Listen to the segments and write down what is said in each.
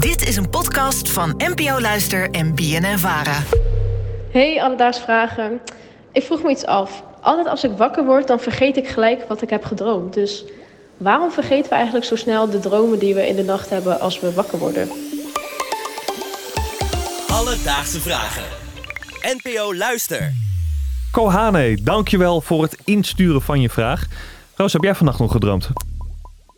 Dit is een podcast van NPO Luister en BNN Vara. Hey, alledaags vragen. Ik vroeg me iets af. Altijd als ik wakker word, dan vergeet ik gelijk wat ik heb gedroomd. Dus waarom vergeten we eigenlijk zo snel de dromen die we in de nacht hebben als we wakker worden? Alledaagse vragen. NPO Luister. Kohane, dankjewel voor het insturen van je vraag. Roos, heb jij vannacht nog gedroomd?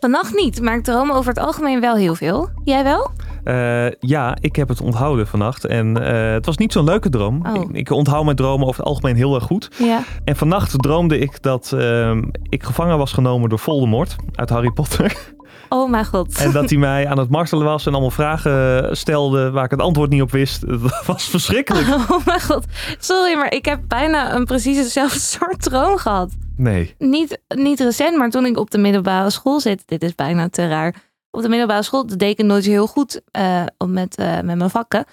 Vannacht niet, maar ik droom over het algemeen wel heel veel. Jij wel? Uh, ja, ik heb het onthouden vannacht. En uh, het was niet zo'n leuke droom. Oh. Ik, ik, onthoud mijn dromen over het algemeen heel erg goed. Ja. En vannacht droomde ik dat uh, ik gevangen was genomen door Voldemort uit Harry Potter. Oh mijn god. En dat hij mij aan het martelen was en allemaal vragen stelde waar ik het antwoord niet op wist. Dat was verschrikkelijk. Oh mijn god. Sorry, maar ik heb bijna een precies hetzelfde soort droom gehad. Nee. Niet, niet recent, maar toen ik op de middelbare school zit. Dit is bijna te raar. Op de middelbare school deed ik nooit heel goed uh, met, uh, met mijn vakken.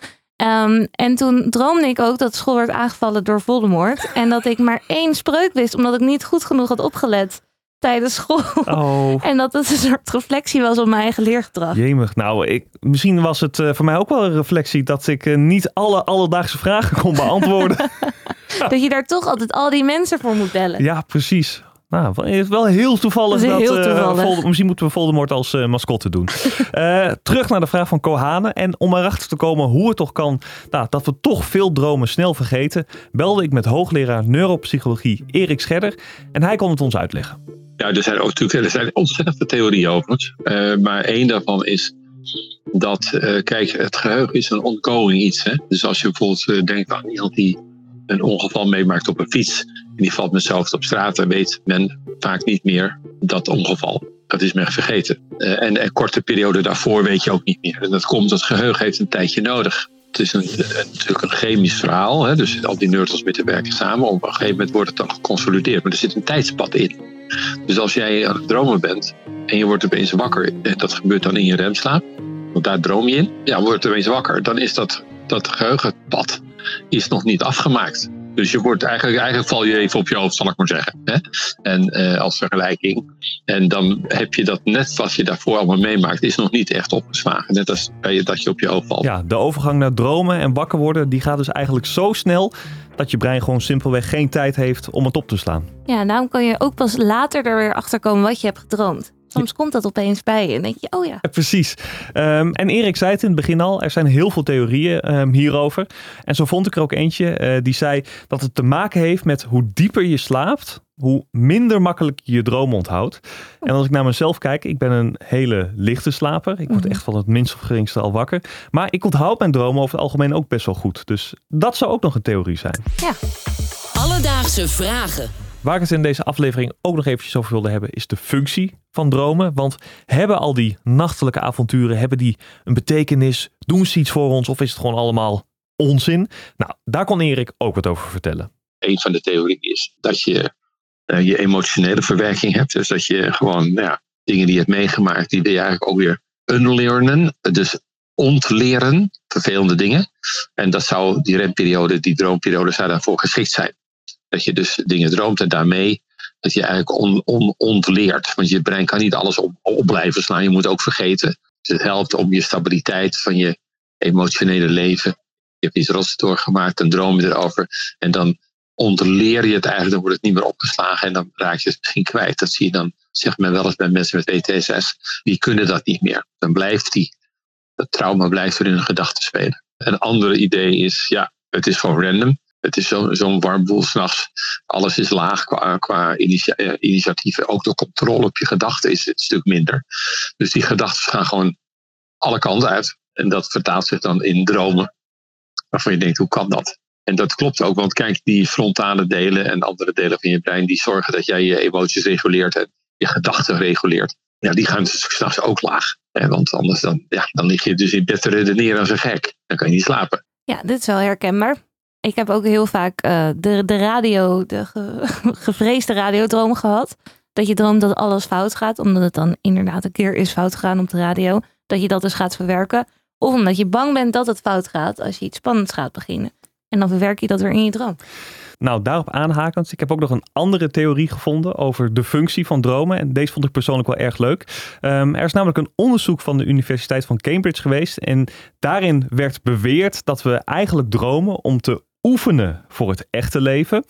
Um, en toen droomde ik ook dat de school werd aangevallen door Voldemort. En dat ik maar één spreuk wist, omdat ik niet goed genoeg had opgelet tijdens school. Oh. En dat het een soort reflectie was op mijn eigen leergedrag. Jemig. Nou, ik, misschien was het uh, voor mij ook wel een reflectie dat ik uh, niet alle alledaagse vragen kon beantwoorden. dat je daar toch altijd al die mensen voor moet bellen. Ja, precies. Nou, het is wel heel toevallig dat, dat heel toevallig. Uh, Voldemort, misschien moeten we Voldemort als uh, mascotte doen. uh, terug naar de vraag van Kohane. En om erachter te komen hoe het toch kan nou, dat we toch veel dromen snel vergeten, belde ik met hoogleraar neuropsychologie Erik Scherder. En hij kon het ons uitleggen. Ja, er zijn ook natuurlijk er zijn ontzettend veel theorieën over. Uh, maar één daarvan is dat, uh, kijk, het geheugen is een ongoing iets. Hè? Dus als je bijvoorbeeld uh, denkt aan iemand die een ongeval meemaakt op een fiets die valt hoofd op straat, dan weet men vaak niet meer dat ongeval. Dat is men vergeten. Uh, en een korte periode daarvoor weet je ook niet meer. En dat komt, dat geheugen heeft een tijdje nodig. Het is een, een, natuurlijk een chemisch verhaal. Hè? Dus al die neurotransmitters werken samen. Op een gegeven moment wordt het dan geconsolideerd. Maar er zit een tijdspad in. Dus als jij aan het dromen bent en je wordt opeens wakker. En dat gebeurt dan in je remslaap. Want daar droom je in. Ja, wordt opeens wakker. Dan is dat, dat geheugenpad is nog niet afgemaakt. Dus je wordt eigenlijk, eigenlijk val je even op je hoofd, zal ik maar zeggen. Hè? En uh, als vergelijking. En dan heb je dat net wat je daarvoor allemaal meemaakt, is nog niet echt opgeslagen. Net als dat je op je hoofd valt. Ja, de overgang naar dromen en wakker worden, die gaat dus eigenlijk zo snel dat je brein gewoon simpelweg geen tijd heeft om het op te slaan. Ja, daarom kan je ook pas later er weer achter komen wat je hebt gedroomd. Soms komt dat opeens bij je en denk je, oh ja. ja precies. Um, en Erik zei het in het begin al, er zijn heel veel theorieën um, hierover. En zo vond ik er ook eentje uh, die zei dat het te maken heeft met hoe dieper je slaapt, hoe minder makkelijk je je droom onthoudt. En als ik naar mezelf kijk, ik ben een hele lichte slaper. Ik word echt van het minst of geringste al wakker. Maar ik onthoud mijn dromen over het algemeen ook best wel goed. Dus dat zou ook nog een theorie zijn. Ja. Alledaagse vragen. Waar ik het in deze aflevering ook nog eventjes over wilde hebben, is de functie van dromen. Want hebben al die nachtelijke avonturen, hebben die een betekenis? Doen ze iets voor ons of is het gewoon allemaal onzin? Nou, daar kon Erik ook wat over vertellen. Een van de theorieën is dat je uh, je emotionele verwerking hebt. Dus dat je gewoon nou ja, dingen die je hebt meegemaakt, die wil je eigenlijk ook weer unlearnen. Dus ontleren, vervelende dingen. En dat zou die remperiode, die droomperiode, zou daarvoor geschikt zijn. Dat je dus dingen droomt en daarmee dat je eigenlijk on, on, ontleert. Want je brein kan niet alles op, op blijven slaan. Je moet ook vergeten. Dus het helpt om je stabiliteit van je emotionele leven. Je hebt iets rots doorgemaakt, dan droom je erover. En dan ontleer je het eigenlijk, dan wordt het niet meer opgeslagen. En dan raak je het misschien kwijt. Dat zie je dan, zegt men wel eens bij mensen met ETSS. Die kunnen dat niet meer. Dan blijft die, dat trauma blijft in hun gedachten spelen. Een andere idee is, ja, het is gewoon random. Het is zo'n zo warm boel s'nachts. Alles is laag qua, qua initia initiatieven. Ook de controle op je gedachten is een stuk minder. Dus die gedachten gaan gewoon alle kanten uit. En dat vertaalt zich dan in dromen. Waarvan je denkt, hoe kan dat? En dat klopt ook, want kijk, die frontale delen en andere delen van je brein, die zorgen dat jij je emoties reguleert en je gedachten reguleert. Ja, die gaan dus s'nachts ook laag. Want anders dan, ja, dan lig je dus in bed te redeneren als een gek. Dan kan je niet slapen. Ja, dit is wel herkenbaar. Ik heb ook heel vaak uh, de, de radio, de ge, gevreesde radiodroom gehad. Dat je droomt dat alles fout gaat, omdat het dan inderdaad een keer is fout gegaan op de radio. Dat je dat dus gaat verwerken. Of omdat je bang bent dat het fout gaat als je iets spannends gaat beginnen. En dan verwerk je dat weer in je droom. Nou, daarop aanhakend, ik heb ook nog een andere theorie gevonden over de functie van dromen. En deze vond ik persoonlijk wel erg leuk. Ehm, er is namelijk een onderzoek van de Universiteit van Cambridge geweest. En daarin werd beweerd dat we eigenlijk dromen om te oefenen voor het echte leven.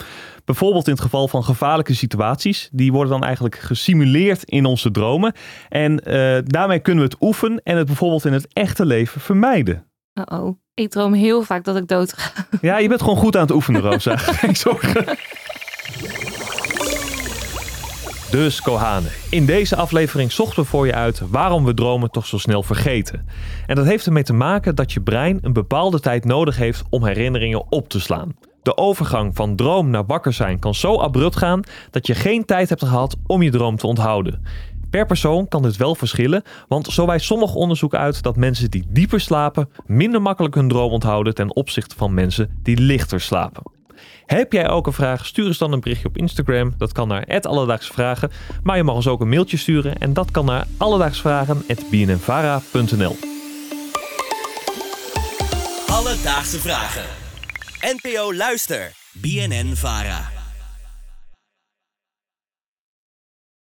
Bijvoorbeeld in het geval van gevaarlijke situaties. Die worden dan eigenlijk gesimuleerd in onze dromen. En uh, daarmee kunnen we het oefenen en het bijvoorbeeld in het echte leven vermijden. Uh oh, ik droom heel vaak dat ik dood ga. Ja, je bent gewoon goed aan het oefenen, Rosa. Geen zorgen. Dus Kohane, in deze aflevering zochten we voor je uit waarom we dromen toch zo snel vergeten. En dat heeft ermee te maken dat je brein een bepaalde tijd nodig heeft om herinneringen op te slaan. De overgang van droom naar wakker zijn kan zo abrupt gaan dat je geen tijd hebt gehad om je droom te onthouden. Per persoon kan dit wel verschillen, want zo wijst sommig onderzoek uit dat mensen die dieper slapen minder makkelijk hun droom onthouden ten opzichte van mensen die lichter slapen. Heb jij ook een vraag? Stuur eens dan een berichtje op Instagram. Dat kan naar Alledaagse Vragen. Maar je mag ons ook een mailtje sturen. En dat kan naar alledaagsvragen.bnnvara.nl Alledaagse Vragen. NPO Luister. BNN Vara.